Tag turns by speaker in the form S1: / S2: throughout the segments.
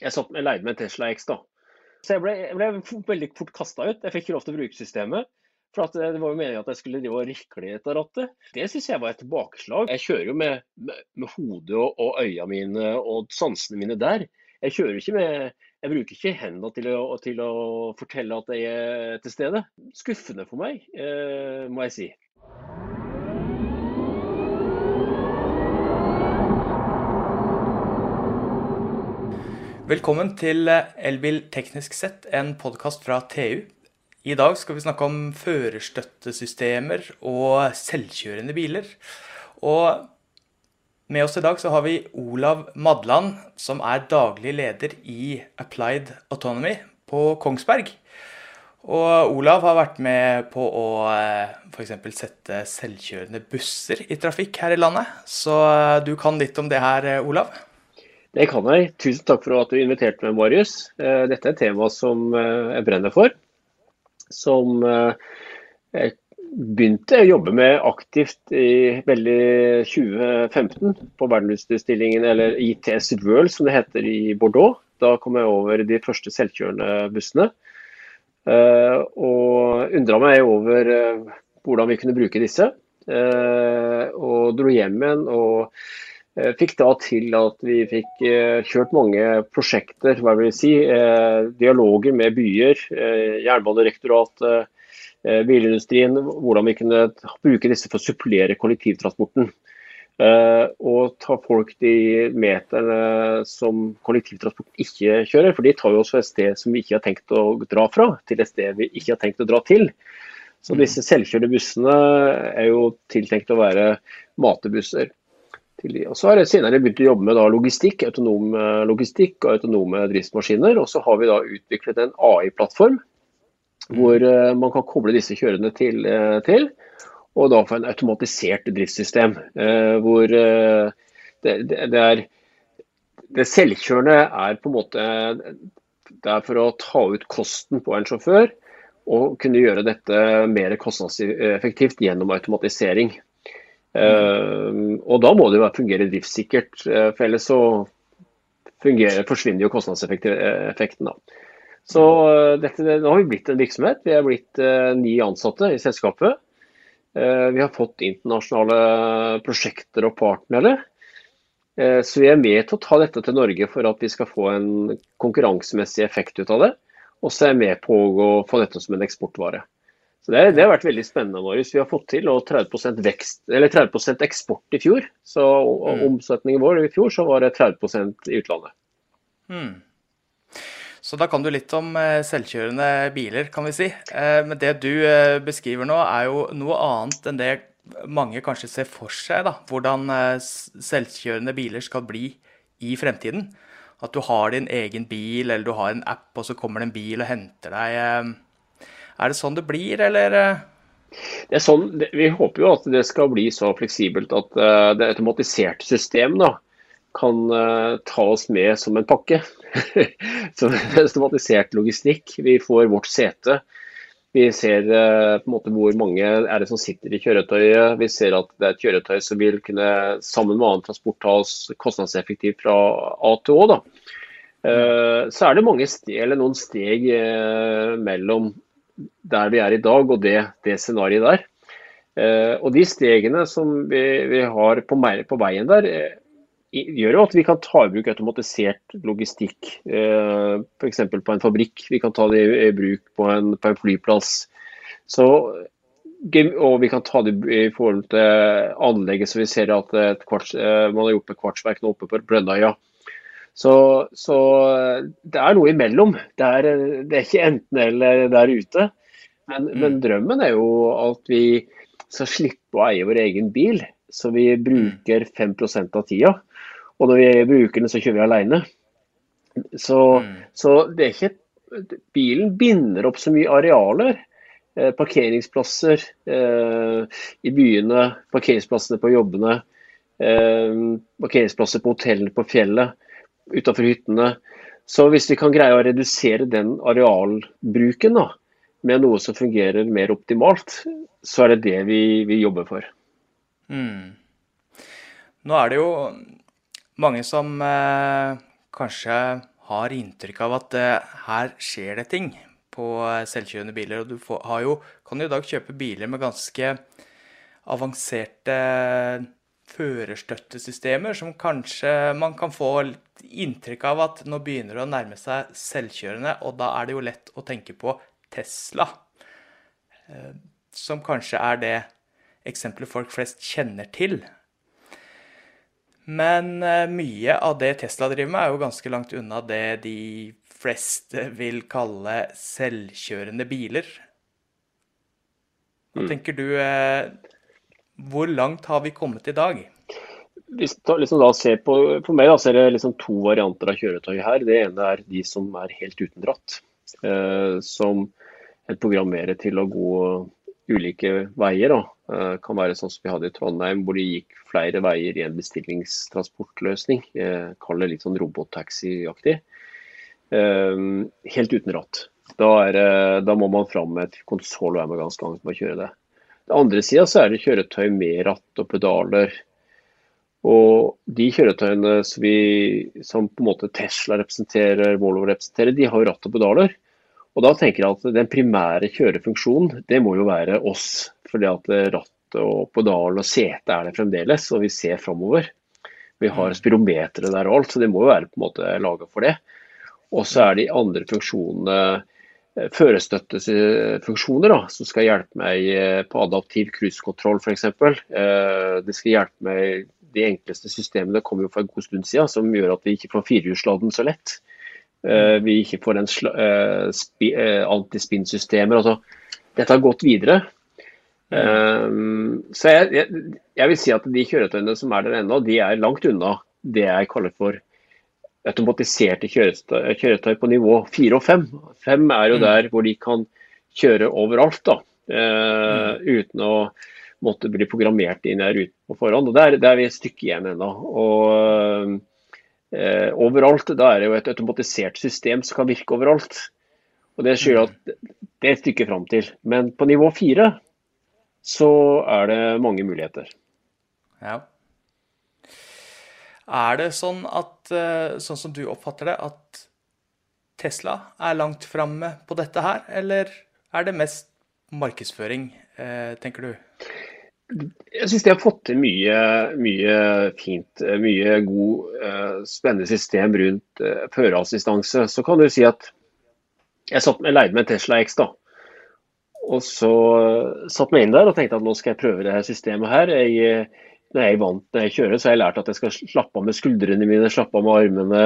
S1: jeg satt med, leide meg en Tesla X. da. Så jeg ble, jeg ble veldig fort kasta ut. Jeg fikk ikke lov til å bruke systemet. For det var jo meningen at jeg skulle drive og rikle i dette rattet. Det syns jeg var et tilbakeslag. Jeg kjører jo med, med, med hodet og, og øya mine og sansene mine der. Jeg kjører ikke med Jeg bruker ikke hendene til å, til å fortelle at jeg er til stede. Skuffende for meg, eh, må jeg si.
S2: Velkommen til Elbil teknisk sett, en podkast fra TU. I dag skal vi snakke om førerstøttesystemer og selvkjørende biler. Og med oss i dag så har vi Olav Madland, som er daglig leder i Applied Autonomy på Kongsberg. Og Olav har vært med på å eh, f.eks. sette selvkjørende busser i trafikk her i landet. Så eh, du kan litt om det her, eh, Olav?
S1: Det kan jeg. Tusen takk for at du inviterte meg, Marius. Dette er et tema som jeg brenner for som eh, jeg begynte å jobbe med aktivt i veldig 2015 på verdensutstillingen, eller ITS World som det heter i Bordeaux. Da kom jeg over de første selvkjørende bussene. Eh, og undra meg over eh, hvordan vi kunne bruke disse. Og dro hjem igjen og fikk da til at vi fikk kjørt mange prosjekter, hva vil jeg si, dialoger med byer, Jernbanedirektoratet, bilindustrien, hvordan vi kunne bruke disse for å supplere kollektivtransporten. Og ta folk de meterne som kollektivtransport ikke kjører, for de tar jo også et sted som vi ikke har tenkt å dra fra, til et sted vi ikke har tenkt å dra til. Så disse selvkjørende bussene er jo tiltenkt å være matebusser. Og så har jeg senere begynt å jobbe med logistikk, autonom eh, logistikk og autonome driftsmaskiner. Og så har vi da utviklet en AI-plattform hvor uh, man kan koble disse kjørende til, uh, til, og da få en automatisert driftssystem. Hvor det, det, det, er det selvkjørende er på en måte det er for å ta ut kosten på en sjåfør og kunne gjøre dette mer kostnadseffektivt gjennom automatisering. Uh, og da må det jo fungere driftssikkert, uh, for ellers så fungerer, forsvinner jo kostnadseffekten. da. Så uh, dette, Nå har vi blitt en virksomhet. Vi er blitt ni ansatte i selskapet. vi har fått internasjonale prosjekter og partnere. så vi er med til å ta dette til Norge for at vi skal få en konkurransemessig effekt ut av det. Og så er jeg med på å få dette som en eksportvare. Så det, det, har vært veldig spennende. Marius. Vi har fått til 30% vekst, eller 30% eksport i fjor. Så mm. Omsetningen vår i fjor så var det 30 i utlandet. Mm.
S2: Så da kan du litt om eh, selvkjørende biler, kan vi si. Eh, men det du eh, beskriver nå, er jo noe annet enn det mange kanskje ser for seg. da, Hvordan selvkjørende biler skal bli i fremtiden. At du har din egen bil, eller du har en app, og så kommer det en bil og henter deg er det sånn det blir, eller?
S1: Det er sånn, vi håper jo at det skal bli så fleksibelt at uh, det automatiserte systemet da, kan uh, ta oss med som en pakke. som automatisert logistikk. Vi får vårt sete. Vi ser på en måte hvor mange er det som sitter i kjøretøyet. Vi ser at det er et kjøretøy som vil kunne sammen med annen transport ta oss kostnadseffektivt fra A til Å. Da. Så er det mange steg, eller noen steg mellom der vi er i dag og det, det scenarioet der. Eh, og de stegene som vi, vi har på, på, veien der, eh, gjør jo at vi kan ta i bruk automatisert logistikk. Eh, F.eks. på en fabrikk. Vi kan ta det i bruk på en, på en flyplass. Så, og vi kan ta det i forhold til anlegget, så vi ser at kvarts, eh, man har gjort med kvartsverk nå oppe på Brønnøya. Så, så, det er noe imellom. Det er, det er ikke enten eller der ute. Men, mm. men, drømmen er jo at vi skal slippe å eie vår egen bil, så vi bruker 5% av tida. Og når vi bruker den, så kjører vi alene. Så, mm. så det er ikke Bilen binder opp så mye arealer. Eh, parkeringsplasser eh, i byene, parkeringsplassene på jobbene, eh, parkeringsplasser på hotellene på fjellet utenfor hyttene. Så hvis vi kan greie å redusere den arealbruken da, med noe som fungerer mer optimalt, så er det det vi, vi jobber for. Mm.
S2: Nå er det jo mange som eh, kanskje har inntrykk av at eh, her skjer det ting på selvkjørende biler. Og du får, jo, kan jo i dag kjøpe biler med ganske avanserte førerstøttesystemer som kanskje man kan få inntrykk av at nå begynner det å nærme seg selvkjørende, og da er det jo lett å tenke på Tesla. Eh, som kanskje er det eksempelet folk flest kjenner til. Men eh, mye av det Tesla driver med, er jo ganske langt unna det de fleste vil kalle selvkjørende biler. Hva mm. tenker du eh, hvor langt har vi kommet i dag?
S1: Hvis liksom på, for meg da, ser det liksom to varianter av kjøretøy her. Det ene er de som er helt uten ratt. Eh, som et programmerer til å gå ulike veier. Da. Eh, kan være sånn som vi hadde i Trondheim, hvor de gikk flere veier i en bestillingstransportløsning. Eh, Kall det litt sånn robottaxi-aktig. Eh, helt uten ratt. Da, er, da, må man fram med et konsoll hver gang man å kjøre det. Den andre sida så er det kjøretøy med ratt og pedaler. Og de kjøretøyene som, vi, som på en måte Tesla representerer, Volvo representerer, de har ratt og pedaler. Og da tenker jeg at den primære kjørefunksjonen, det må jo være oss. Fordi at ratt og pedal og sete er det fremdeles, og vi ser framover. Vi har spirometeret der og alt, så det må jo være på en måte laga for det. Og så er de andre funksjonene førerstøttefunksjoner da, som skal hjelpe meg eh, på adaptiv cruisekontroll f.eks. Eh, det skal hjelpe meg De enkleste systemene kommer jo for en god stund siden, som gjør at vi ikke får firehjulsladden så lett. Vi ikke får en antispinn-systemer. Altså, dette har gått videre. Så jeg, jeg, jeg, vil si at de kjøretøyene som er der ennå, de er langt unna det jeg kaller for automatiserte kjøretøy, kjøretøy på nivå 4 og 5. 5 er jo mm. der hvor de kan kjøre overalt, da, eh, mm. uten å måtte bli programmert inn i ruten på forhånd. og Der, der er vi et stykke igjen ennå. Og eh, overalt, da er det jo et automatisert system som kan virke overalt. Og Det skylder at det er et stykke fram til. Men på nivå 4 så er det mange muligheter.
S2: Ja. Er det sånn at, eh, sånn som du oppfatter det, at Tesla er langt framme på dette her, eller er det mest markedsføring, eh, tenker du?
S1: Jeg syns de har fått til mye, mye, fint, mye god, eh, spennende system rundt førerassistanse. Så kan du si at jeg satt med, leide med en Tesla X. da, og så satt meg inn der og tenkte at nå skal jeg prøve det her systemet her. Jeg når jeg vant når jeg kjører, så har jeg lært at jeg skal slappe av med skuldrene mine, slappe av med armene,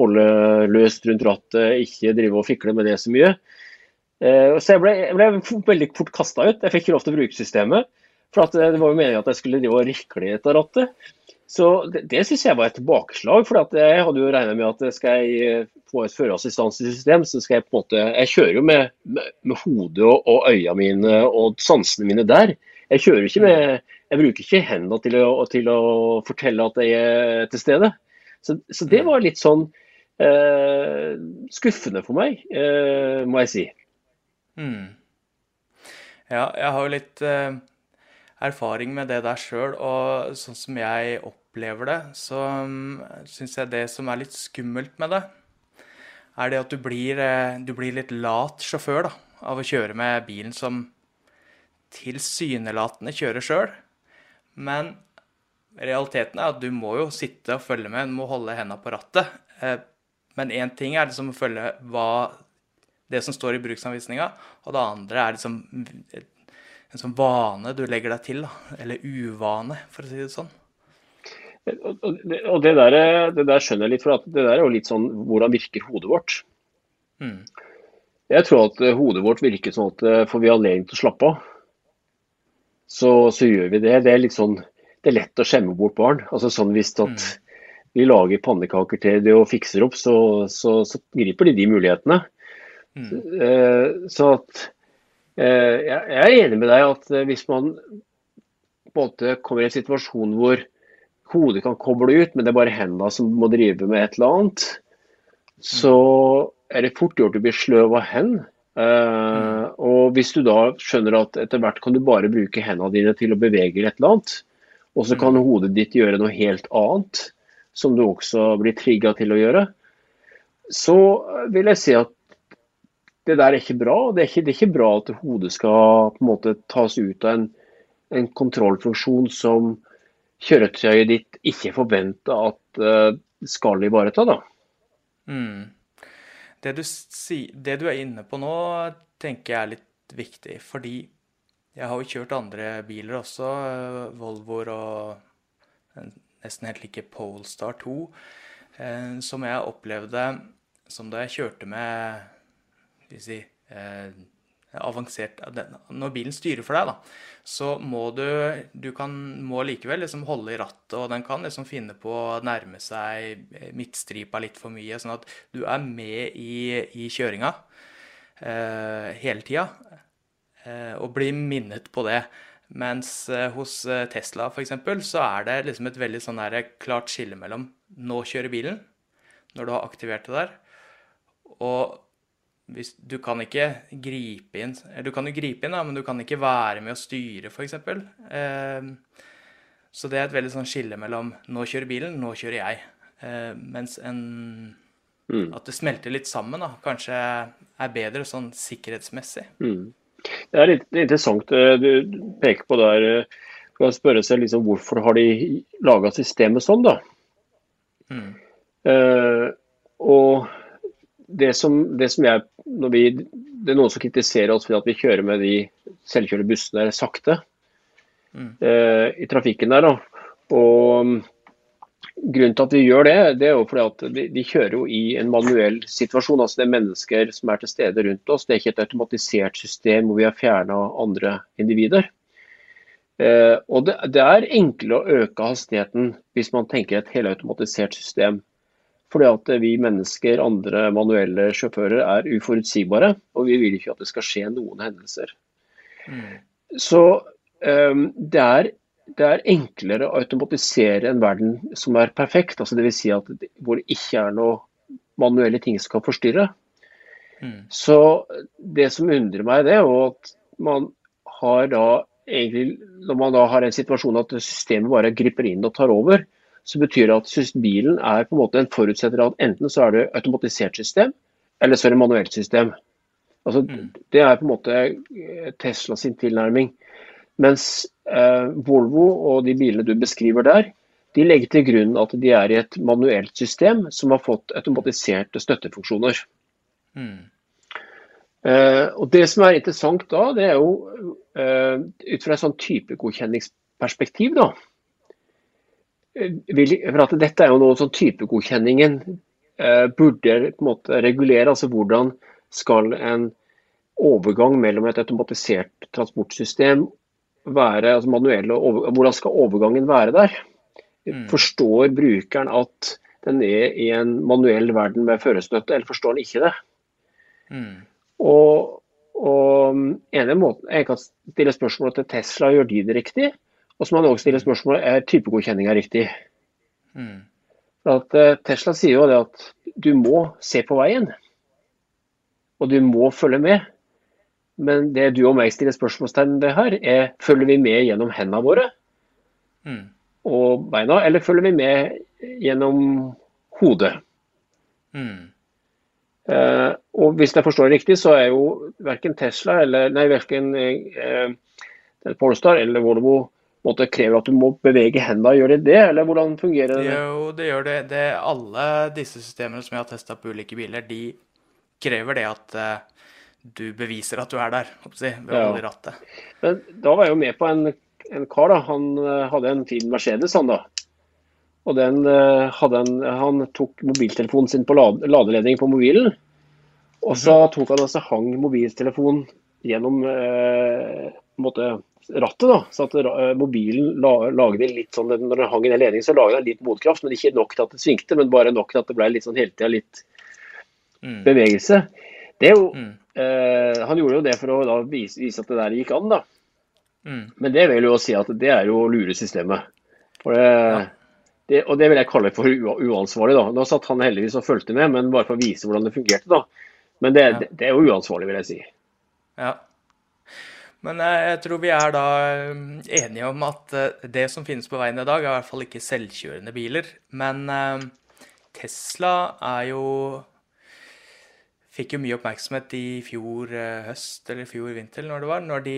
S1: holde løst rundt rattet, ikke drive og fikle med det så mye. Eh, så jeg ble, jeg ble veldig fort kasta ut. Jeg fikk ikke lov til å bruke systemet. For det var jo meningen at jeg skulle drive og rikle etter rattet. Så det, det syns jeg var et tilbakeslag. For jeg hadde jo regna med at skal jeg få et førerassistansesystem, så skal jeg på en måte Jeg kjører jo med, med, med hodet og, og øya mine og sansene mine der. Jeg kjører ikke med jeg bruker ikke hendene til å, til å fortelle at jeg er til stede. Så, så det var litt sånn eh, skuffende for meg, eh, må jeg si.
S2: Mm. Ja, jeg har jo litt eh, erfaring med det der sjøl, og sånn som jeg opplever det, så um, syns jeg det som er litt skummelt med det, er det at du blir, eh, du blir litt lat sjåfør da, av å kjøre med bilen som tilsynelatende kjører sjøl. Men realiteten er at du må jo sitte og følge med, du må holde hendene på rattet. Eh, men én ting er liksom å følge hva, det som står i bruksanvisninga, og det andre er liksom en sånn vane du legger deg til, eller uvane, for å si det sånn.
S1: Og det der, det der skjønner jeg litt, for det der er jo litt sånn hvordan virker hodet vårt. Mm. Jeg tror at hodet vårt virker sånn at eh, får vi anledning til å slappe av, så, så, gjør vi det. Det er, sånn, det er lett å skjemme bort barn. Altså sånn Hvis at mm. vi lager pannekaker til det og fikser opp, så, så, så griper de de mulighetene. Mm. Så at uh, Jeg er enig med deg at uh, hvis man på en måte kommer i en situasjon hvor hodet kan koble ut, men det er bare hendene som må drive med et eller annet, så mm. er det fort gjort å bli sløv av hendene. Uh, og Hvis du da skjønner at etter hvert kan du bare bruke hendene dine til å bevege et eller annet, og så kan mm. hodet ditt gjøre noe helt annet, som du også blir trigga til å gjøre, så vil jeg si at det der er ikke bra. Det er ikke, det er ikke bra at hodet skal på en måte tas ut av en, en kontrollfunksjon som kjøretøyet ditt ikke forventer at uh, skal ivareta. da.
S2: Mm. Det, du si, det du er inne på nå, tenker jeg er litt viktig. Fordi jeg har jo kjørt andre biler også, eh, Volvoer og nesten helt like Polestar 2, eh, som jeg opplevde som da jeg kjørte med skal si, eh, avansert Når bilen styrer for deg, da, så må du Du kan, må likevel liksom holde i rattet, og den kan liksom finne på å nærme seg midtstripa litt for mye, sånn at du er med i, i kjøringa eh, hele tida. Eh, og blir minnet på det. Mens eh, hos eh, Tesla f.eks. så er det liksom et veldig sånn klart skille mellom nå kjører bilen, når du har aktivert det der, og hvis, du kan ikke gripe inn Du kan jo gripe inn, da, men du kan ikke være med å styre, f.eks. Eh, så det er et veldig sånn skille mellom nå kjører bilen, nå kjører jeg. Eh, mens en mm. At det smelter litt sammen, da, kanskje er bedre sånn sikkerhetsmessig.
S1: Mm. Det er litt interessant eh, du peker på der. Eh, kan spørre seg liksom, hvorfor har de laga systemet sånn, da. Mm. Eh, og det som, det som jeg, vi, det er noen som kritiserer oss for at vi kjører med de selvkjørende bussene sakte mm. eh, i trafikken der. Da. Og Grunnen til at vi gjør det, det er jo fordi at de, de kjører jo i en manuell situasjon. altså Det er mennesker som er til stede rundt oss. Det er ikke et automatisert system hvor vi har fjerna andre individer. Eh, og det, det, er enklere å øke hastigheten hvis man tenker et helautomatisert system. Fordi at vi mennesker, andre manuelle sjåfører, er uforutsigbare. Og vi vil ikke at det skal skje noen hendelser. Mm. Så um, det, er, det, er, enklere å automatisere en verden som er perfekt. Altså Dvs. Si at hvor det ikke er noe manuelle ting som kan forstyrre. Mm. Så det som undrer meg, det er jo at man har da egentlig, når man da har en situasjon at systemet bare griper inn og tar over, så betyr det at bilen er på en måte en forutsetter at enten så er det automatisert system, eller så er det manuelt system. Altså, mm. Det er på en måte eh, Tesla sin tilnærming. Mens eh, Volvo og de bilene du beskriver der, de legger til grunn at de er i et manuelt system som har fått automatiserte støttefunksjoner. Mm. Eh, og Det som er interessant da, det er jo eh, ut fra et sånn typegodkjenningsperspektiv, da, for at Dette er jo noe som typegodkjenningen eh, burde på en måte regulere. altså Hvordan skal en overgang mellom et automatisert transportsystem være, altså manuelle, hvordan skal overgangen være der? Mm. Forstår brukeren at den er i en manuell verden med førerstøtte, eller forstår den ikke det? Mm. Og, og ene måten, Jeg kan stille spørsmål til Tesla, gjør de det riktig? Og så må man også stille spørsmålet er typegodkjenninga riktig. Mm. At, uh, Tesla sier jo det at du må se på veien, og du må følge med. Men det du og meg stiller spørsmålstegn ved her, er følger vi med gjennom hendene våre mm. og beina, eller følger vi med gjennom hodet? Mm. Uh, og Hvis jeg forstår det riktig, så er jo verken Tesla eller nei, verken uh, Polestar eller Volvo måte krever at du må bevege hendene. Gjør det det, eller hvordan fungerer det?
S2: Jo, det gjør det. det alle disse systemene som jeg har testa på ulike biler, de krever det at uh, du beviser at du er der, si, ved å holde i rattet.
S1: Men da var jeg jo med på en, en kar, da. Han uh, hadde en fin Mercedes, han da. Og den, uh, en, Han tok mobiltelefonen sin på lad, ladeledning på mobilen. Og så mhm. tok han altså hang mobiltelefonen gjennom eh, måte, rattet. da, så at eh, Mobilen lagde litt sånn, Når den hang i den ledningen, så lagde den litt motkraft, men ikke nok til at det svingte, men bare nok til at det ble litt sånn hele tida litt mm. bevegelse. Det er jo, mm. eh, Han gjorde jo det for å da, vise, vise, at det der gikk an. da. Mm. Men det vil jo si at det er jo å lure systemet. For det, ja. det, og det vil jeg kalle for uansvarlig. da. Nå satt han heldigvis og fulgte med, men bare for å vise hvordan det fungerte. da. Men det, ja. det, det er jo uansvarlig, vil jeg si.
S2: Ja. Men eh, jeg tror vi er da eh, enige om at eh, det som finnes på veien i dag, er i hvert fall ikke selvkjørende biler. Men Tesla er jo fikk jo mye oppmerksomhet i fjor høst eller fjor vinter, når det var, når de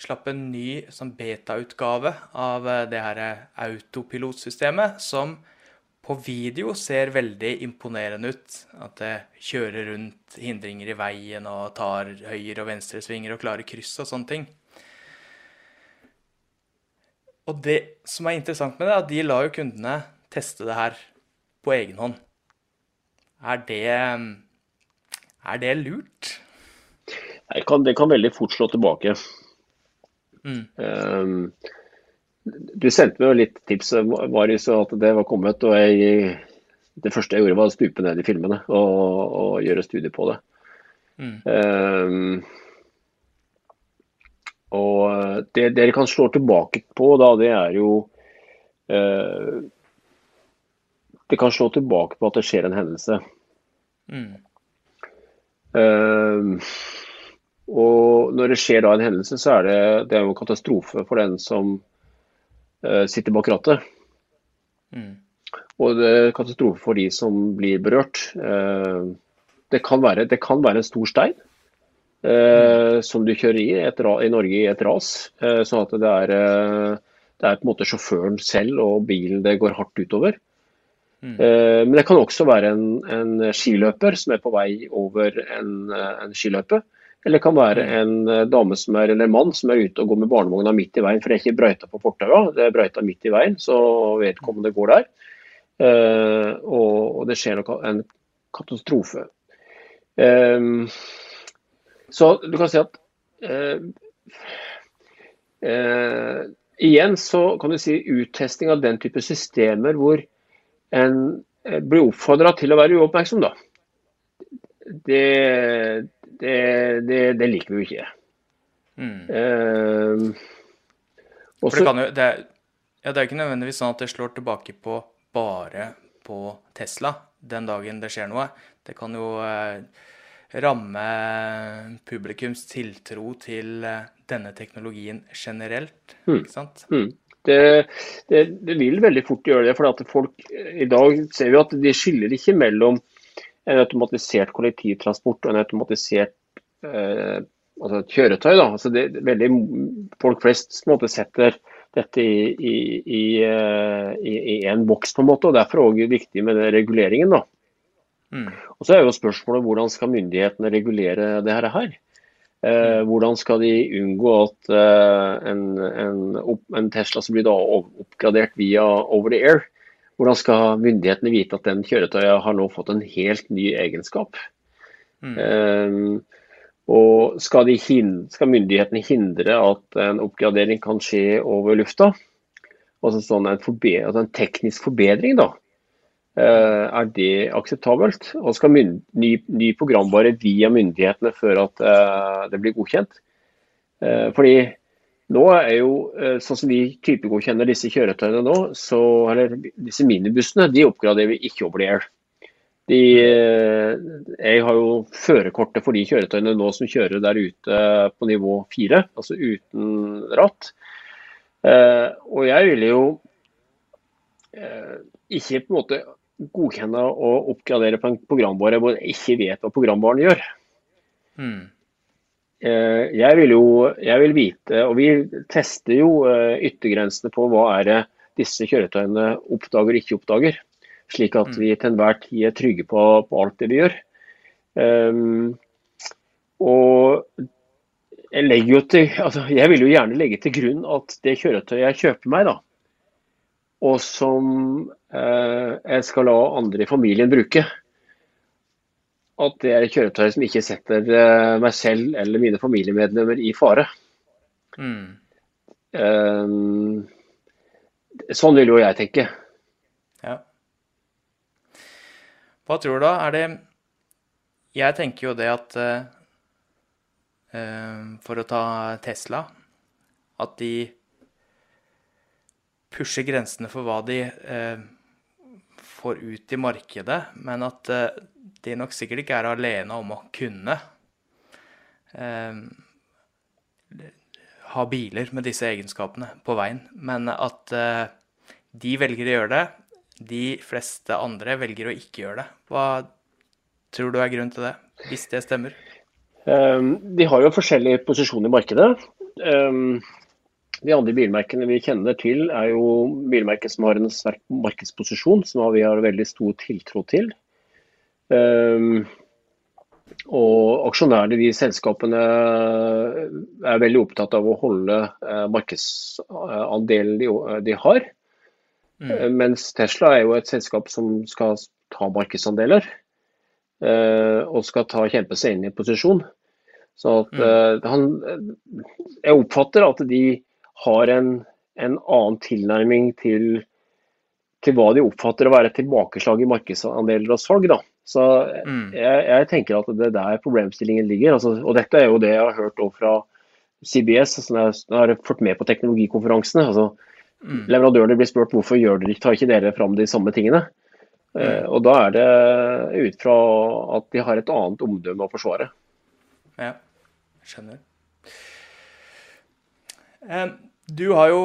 S2: slapp en ny sånn beta-utgave av det her autopilotsystemet, som på video ser veldig imponerende ut. At det kjører rundt hindringer i veien og tar høyre- og venstresvinger og klarer kryss og sånne ting. Og det som er interessant med det, er at de lar jo kundene teste det her på egen hånd. Er det, er det lurt?
S1: Det kan, det kan veldig fort slå tilbake.
S2: Mm.
S1: Um, du sendte meg litt tips, Marius, at det var kommet. og jeg, Det første jeg gjorde, var å stupe ned i filmene og, og gjøre studier på det.
S2: Mm.
S1: Um, og det dere kan slå tilbake på, da, det er jo uh, Det kan slå tilbake på at det skjer en hendelse.
S2: Mm.
S1: Uh, og når det skjer da en hendelse, så er det, det er jo en katastrofe for den som sitter bak rattet.
S2: Mm.
S1: Og det er katastrofe for de som blir berørt. Uh, det, kan være, det, kan være, en stor stein uh, som du kjører i et, i Norge i et ras. sånn at det er, det er på en måte sjåføren selv og bilen det går hardt utover. Mm. Men det kan også være en, en, skiløper som er på vei over en, en skiløype. Eller det kan være en eh, dame som er, eller en mann som er ute og går med barnevogna midt i veien. For det er ikke brøyta på fortaua, det er brøyta midt i veien, så vedkommende går der. Uh, og, det skjer nok en katastrofe. Um, så du kan si at Igjen så kan du si uttesting av den type systemer hvor en blir oppfordra til å være uoppmerksom, da. Det, det, det, det liker vi jo ikke. Mm. Uh,
S2: også, det, kan jo, det, er, ja, det er ikke nødvendigvis sånn at det slår tilbake på bare på Tesla den dagen det skjer noe. Det kan jo eh, ramme publikums tiltro til eh, denne teknologien generelt. Mm. ikke sant?
S1: Mm. Det, det, det, vil veldig fort gjøre det. for at folk, I dag ser vi at de skiller ikke mellom en automatisert kollektivtransport og en automatisert eh, altså kjøretøy. Da. Altså det, veldig, folk flest måte, setter dette i, i, i, eh, i, en boks, på en måte, og derfor er det viktig med reguleringen. Da. Mm. Og Så er jo spørsmålet hvordan skal myndighetene regulere det her? Eh, mm. hvordan skal de unngå at eh, en, en, en, Tesla som blir da oppgradert via over the air, hvordan skal myndighetene vite at den kjøretøyet har nå fått en helt ny egenskap? Mm. Um, og skal, hindre, skal, myndighetene hindre at en oppgradering kan skje over lufta? Altså sånn en, altså en teknisk forbedring, da. Uh, er det akseptabelt? Og skal ny, ny programvare via myndighetene før at uh, det blir godkjent? Uh, fordi nå er jo, eh, sånn som vi typegodkjenner disse kjøretøyene nå, så, eller disse minibussene, de oppgraderer vi ikke over air. De, eh, jeg har jo førerkortet for de kjøretøyene nå som kjører der ute på nivå 4, altså uten ratt. Eh, og jeg ville jo ikke på en måte godkjenne og oppgradere på en programvare hvor jeg ikke vet hva programvaren gjør. Mm. Eh, jeg vil jo jeg vil vite, og vi tester jo eh, yttergrensene på hva er det disse kjøretøyene oppdager og ikke oppdager. Slik at vi til enhver tid er trygge på, på alt det vi gjør. Um, og jeg, til, altså jeg, vil jo gjerne legge til grunn at det kjøretøyet jeg kjøper meg, da, og som eh, jeg skal la andre i familien bruke, at det er et kjøretøy som ikke setter uh, meg selv eller mine familiemedlemmer i fare. Mm. Um, sånn vil jo jeg tenke.
S2: Ja. Hva tror du da? Er det Jeg tenker jo det at uh, For å ta Tesla At de pusher grensene for hva de uh, får ut i markedet, men at de nok sikkert ikke er alene om å kunne eh, ha biler med disse egenskapene på veien, men at eh, de velger å gjøre det. De fleste andre velger å ikke gjøre det. Hva tror du er grunnen til det, hvis det stemmer?
S1: Um, de har jo forskjellig posisjon i markedet. Um, de andre bilmerkene vi kjenner til, er jo bilmerker som har en sterk markedsposisjon, som vi har veldig stor tiltro til. Um, og aksjonærene i de selskapene er veldig opptatt av å holde uh, markedsandelen de, har. Mm. Uh, mens Tesla er jo et selskap som skal ta markedsandeler. Uh, og skal ta, kjempe seg inn i posisjon. Så at, mm. han, jeg oppfatter at de har en, en annen tilnærming til, til, hva de oppfatter å være tilbakeslag i markedsandeler og salg. Da. Så mm. jeg, jeg, tenker at det er der problemstillingen ligger. Altså, og dette er jo det jeg har hørt fra CBS, som altså, jeg har fått med på teknologikonferansene. Altså, mm. Leverandørene blir spurt hvorfor gjør dere, tar ikke dere fram de samme tingene. Mm. Uh, og da er det ut fra at de har et annet omdømme å forsvare.
S2: Ja, skjønner. Um, du har jo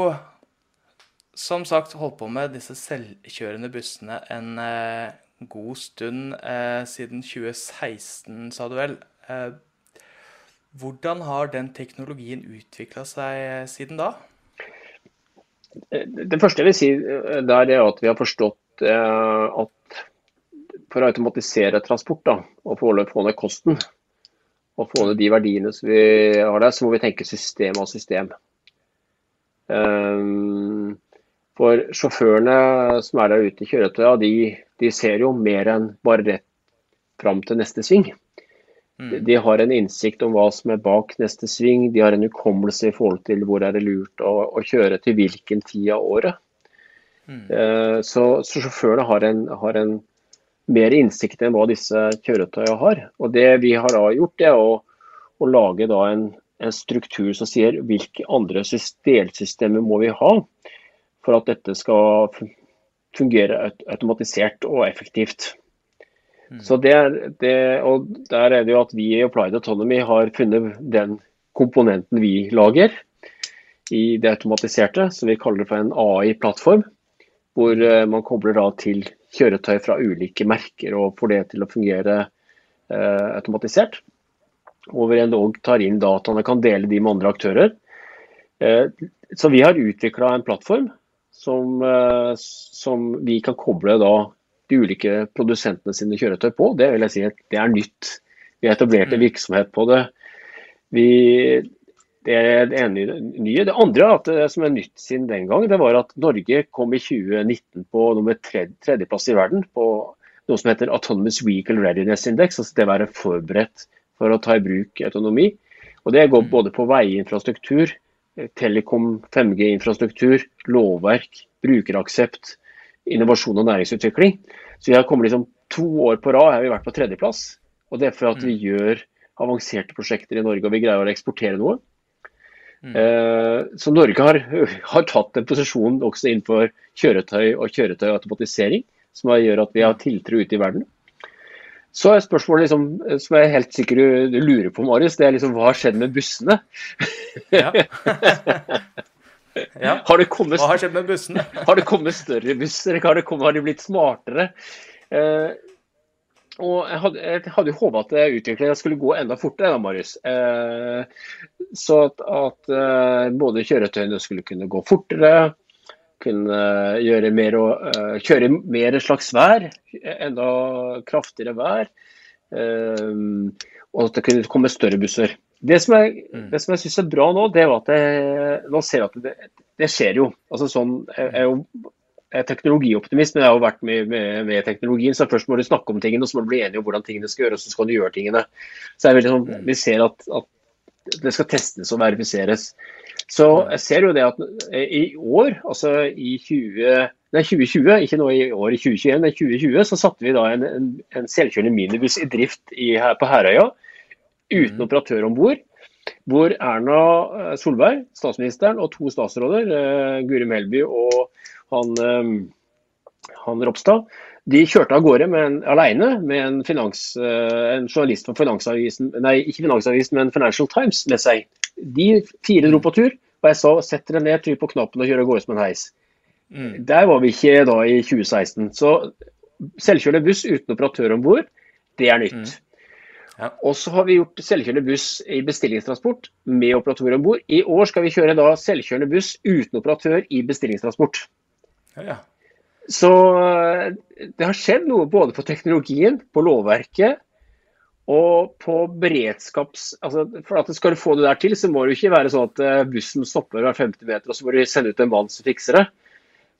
S2: som sagt holdt på med disse selvkjørende bussene en eh, god stund eh, siden 2016, sa du vel. Eh, hvordan har den teknologien utvikla seg eh, siden da?
S1: Det første jeg vil si eh, der er at vi har forstått eh, at for å automatisere transport da, og få ned kosten og få ned de verdiene som vi har der, så må vi tenke system av system. Um, for sjåførene som er der ute i kjøretøya, de, de, ser jo mer enn bare rett fram til neste sving. Mm. De har en innsikt om hva som er bak neste sving, de har en hukommelse i forhold til hvor er det lurt å, å kjøre til hvilken tid av året. Mm. Uh, så, så, sjåførene har en, har en, mer innsikt enn hva disse kjøretøyene har. Og Det vi har da gjort, er å, å lage en, en struktur som sier hvilke andre delsystemer må vi ha for at dette skal fungere automatisert og effektivt. Mm. Så det det, og Der er det jo at vi i Applied Autonomy har funnet den komponenten vi lager i det automatiserte, som vi kaller det for en AI-plattform. Hvor eh, man kobler da til kjøretøy fra ulike merker og får det til å fungere eh, automatisert hvor en endog tar inn dataene kan dele de med andre aktører. Eh, så vi har utvikla en plattform som, eh, som, vi kan koble da de ulike produsentene sine kjøretøy på. Det vil jeg si at det er nytt. Vi har etablert en mm. virksomhet på det. Vi, det er det ene nye. Det andre at det som er nytt siden den gang, det var at Norge kom i 2019 på nummer tredjeplass i verden på noe som heter Autonomous Vehicle Readiness Index. altså det å være forberedt for å ta i bruk autonomi. Og Det går mm. både på veiinfrastruktur, telekom, 5G-infrastruktur, lovverk, brukeraksept, innovasjon og næringsutvikling. Så vi har kommet liksom To år på rad har vi vært på tredjeplass. Og Det er for at vi mm. gjør avanserte prosjekter i Norge og vi greier å eksportere noe. Mm. Eh, så Norge har, har, tatt en posisjon også innenfor kjøretøy og kjøretøyautomatisering, som gjør at vi har tiltro ute i verden. Så er spørsmålet liksom, som jeg er helt sikker du lurer på, Marius, det er liksom hva har skjedd med bussene? Ja.
S2: ja. Har kommet, hva har skjedd med bussene?
S1: har det kommet større busser? Har, kommet, har de blitt smartere? Eh, og jeg hadde, jeg hadde jo håpa at utviklingen skulle gå enda fortere, da, Marius. Eh, så at, at eh, både kjøretøyene skulle kunne gå fortere, kunne gjøre mer og, uh, kjøre mer slags vær, enda kraftigere vær. Uh, og at det kunne komme større busser. Det som, jeg, mm. det som jeg syns er bra nå, det er at jeg nå ser at det, det skjer jo. Altså sånn, jeg er jo jeg er teknologioptimist, men jeg har jo vært med, med, med, teknologien. Så først må du snakke om tingene, og så må du bli enig om hvordan tingene skal gjøres, og så skal du gjøre tingene. Så jeg sånn, mm. Vi ser at, at det skal testes og verifiseres. Så jeg ser jo det at eh, i år, altså i 20, nei, 2020, ikke nå i år i 2021, men 2020, så satte vi da en, en, en selvkjørende minibuss i drift i, her på Herøya uten mm. operatør om bord. Hvor Erna eh, Solberg, statsministeren, og to statsråder, eh, Guri Melby og han, eh, han Ropstad, de kjørte av gårde med en, alene med en, finans, uh, en journalist for Finansavisen, nei, ikke Finansavisen, men Financial Times med seg. De fire dro på tur, og jeg sa sett dere ned, trykk på knappen og kjør av gårde som en heis. Mm. Der var vi ikke da i 2016. Så selvkjørende buss uten operatør om bord Det er nytt. Mm. Ja. Og så har vi gjort selvkjørende buss i bestillingstransport med operatør om bord. I år skal vi kjøre da selvkjørende buss uten operatør i bestillingstransport. Ja, ja. Så eh, det har skjedd noe både på teknologien, på lovverket og på beredskaps... Altså, for at Skal du få det der til, så må det ikke være sånn at eh, bussen stopper hver 50 meter, og så må du sende ut en mann som fikser det.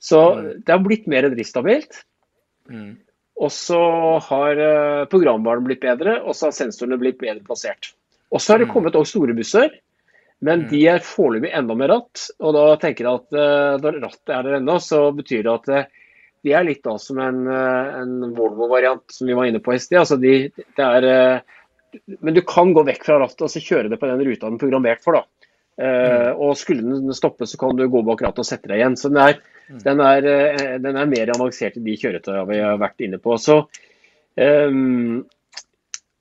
S1: Så mm. det har blitt mer driftsstabilt. Mm. Og så har uh, programvaren blitt bedre, og så har sensorene blitt bedre plassert. Og så har det mm. kommet også store busser, men mm. de er foreløpig enda med ratt. Og da tenker jeg at uh, når rattet er der ennå, så betyr det at de er litt da som en, en Volvo-variant som vi var inne på i sted. Altså de, det er, men du kan gå vekk fra rattet og så kjøre det på den ruta den er programmert for. da. Mm. Og skulle den stoppe, så kan du gå bak rattet og sette deg igjen. Så den er, Mm. Den er, eh, den er, mer avansert i de kjøretøyene vi har vært inne på. Så, um,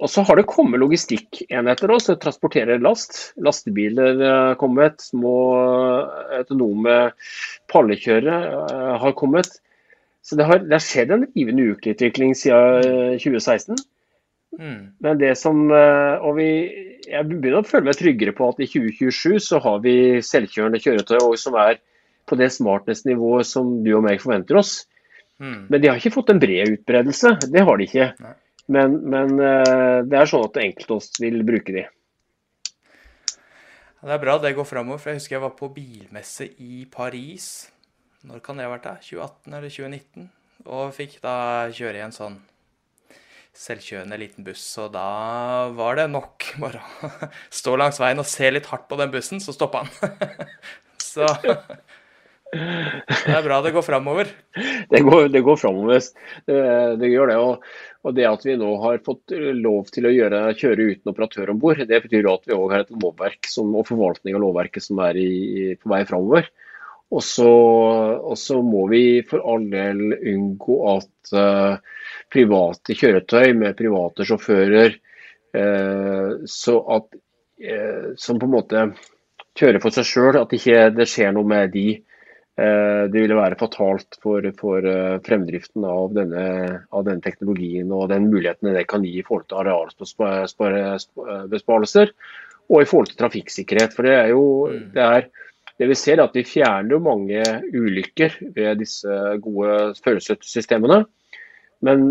S1: og så har det kommet logistikkenheter som transporterer last. Lastebiler har kommet, små autonome pallekjørere har kommet. Så det har, det har skjedd en rivende utvikling siden 2016. Mm. Men det som, og vi, Jeg begynner å føle meg tryggere på at i 2027 så har vi selvkjørende kjøretøy som er på det smartness-nivået som du og meg forventer oss. Mm. Men de har ikke fått en bred utbredelse, det har de ikke. Men, men, eh, det er sånn at enkelte av oss vil bruke de.
S2: Det er bra det går framover. Jeg husker jeg var på bilmesse i Paris. Når kan det ha vært? da? 2018 eller 2019? Og fikk da kjøre i en sånn selvkjørende liten buss. Og da var det nok bare å stå langs veien og se litt hardt på den bussen, så stoppa han. så det er bra det går framover.
S1: Det går, det går framover. Det, det, gjør det. Og, og, det at vi nå har fått lov til å gjøre, kjøre uten operatør om bord, det betyr at vi òg har et lovverk som, og forvaltning av lovverket som er i, på vei framover. Og så må vi for all del unngå at uh, private kjøretøy med private sjåfører uh, så at, uh, som på en måte kjører for seg sjøl, at ikke det skjer noe med de det ville være fatalt for, for fremdriften av denne, av denne, teknologien og den muligheten det kan gi i forhold til arealbesparelser og i forhold til trafikksikkerhet. For det er jo mm. det, er, det vi ser er at vi fjerner mange ulykker ved disse gode førerstøttesystemene. Men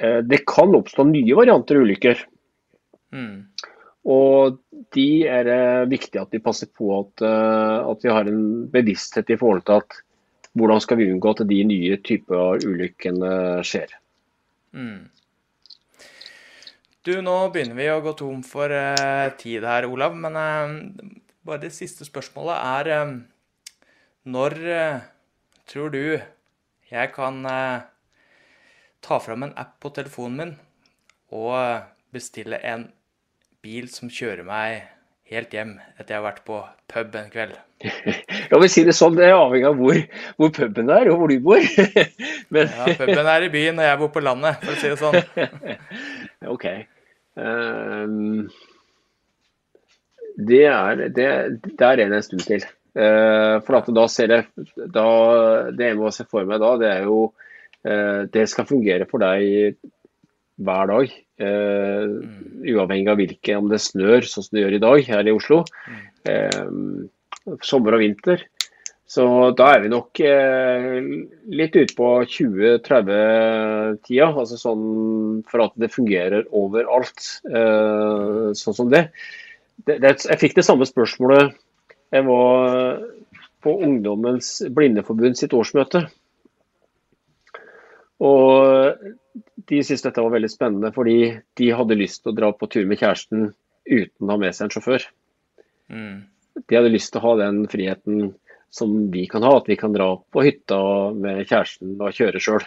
S1: eh, det kan oppstå nye varianter av ulykker. Mm. Og de er det viktig at vi passer på at, eh, at, vi har en bevissthet i forhold til at hvordan skal vi unngå at de nye typer ulykkene skjer. Mm.
S2: Du, nå begynner vi å gå tom for uh, tid her, Olav. Men uh, bare det siste spørsmålet er uh, Når tror du jeg kan ta fram en app på telefonen min og bestille en bil som kjører meg helt hjem etter jeg har vært på pub en kveld.
S1: Ja, men si Det sånn, det er avhengig av hvor, hvor puben er og hvor du bor.
S2: men... Ja, Puben er i byen og jeg bor på landet, for å si det sånn.
S1: OK. Um, det, er, det, det er en stund til. Uh, for da ser jeg da, Det jeg må se for meg da, det er jo uh, Det skal fungere for deg hver dag. Uh, uavhengig av hvilke, om det snør, sånn som det gjør i dag her i Oslo. Uh, sommer og vinter. Så da er vi nok uh, litt ute på 2030-tida. Altså sånn for at det fungerer overalt, sånn som det. Det, det. Jeg fikk det samme spørsmålet. Jeg var på Ungdommens Blindeforbund sitt årsmøte. Og de syntes dette var veldig spennende, fordi de hadde lyst til å dra på tur med kjæresten uten å ha med seg en sjåfør. Mm. De hadde lyst til å ha den friheten som vi kan ha, at vi kan dra på hytta med kjæresten og kjøre sjøl.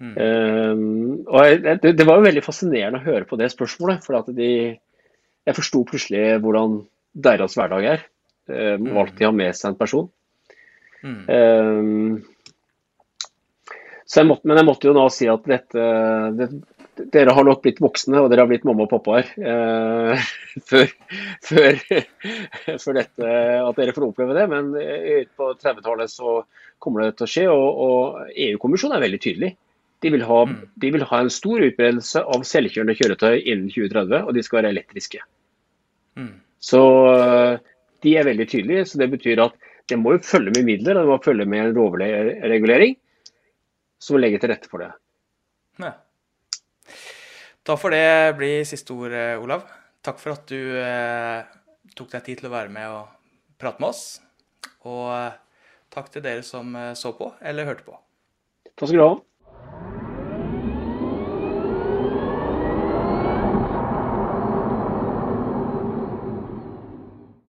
S1: Mm. Um, det, det, var jo veldig fascinerende å høre på det spørsmålet. For at de, jeg forsto plutselig hvordan deres hverdag er. Um, de Alltid ha med seg en person. Mm. Um, jeg måtte, men jeg måtte jo nå si at dette, det, dere har nok blitt voksne, og dere har blitt mamma og pappaer eh, før, før, før, dette, at dere får oppleve det. Men på 30-tallet så kommer det til å skje. Og, og EU-kommisjonen er veldig tydelig. De vil, ha, de vil ha en stor utbredelse av selvkjørende kjøretøy innen 2030, og de skal være elektriske.
S2: Mm.
S1: Så de er veldig tydelige. så Det betyr at det må jo følge med midler og det må følge med en lovregulering som legger til rette for det.
S2: Ja. Da får det bli siste ord, eh, Olav. Takk for at du eh, tok deg tid til å være med og prate med oss. Og eh, takk til dere som eh, så på eller hørte på.
S1: Takk skal du ha.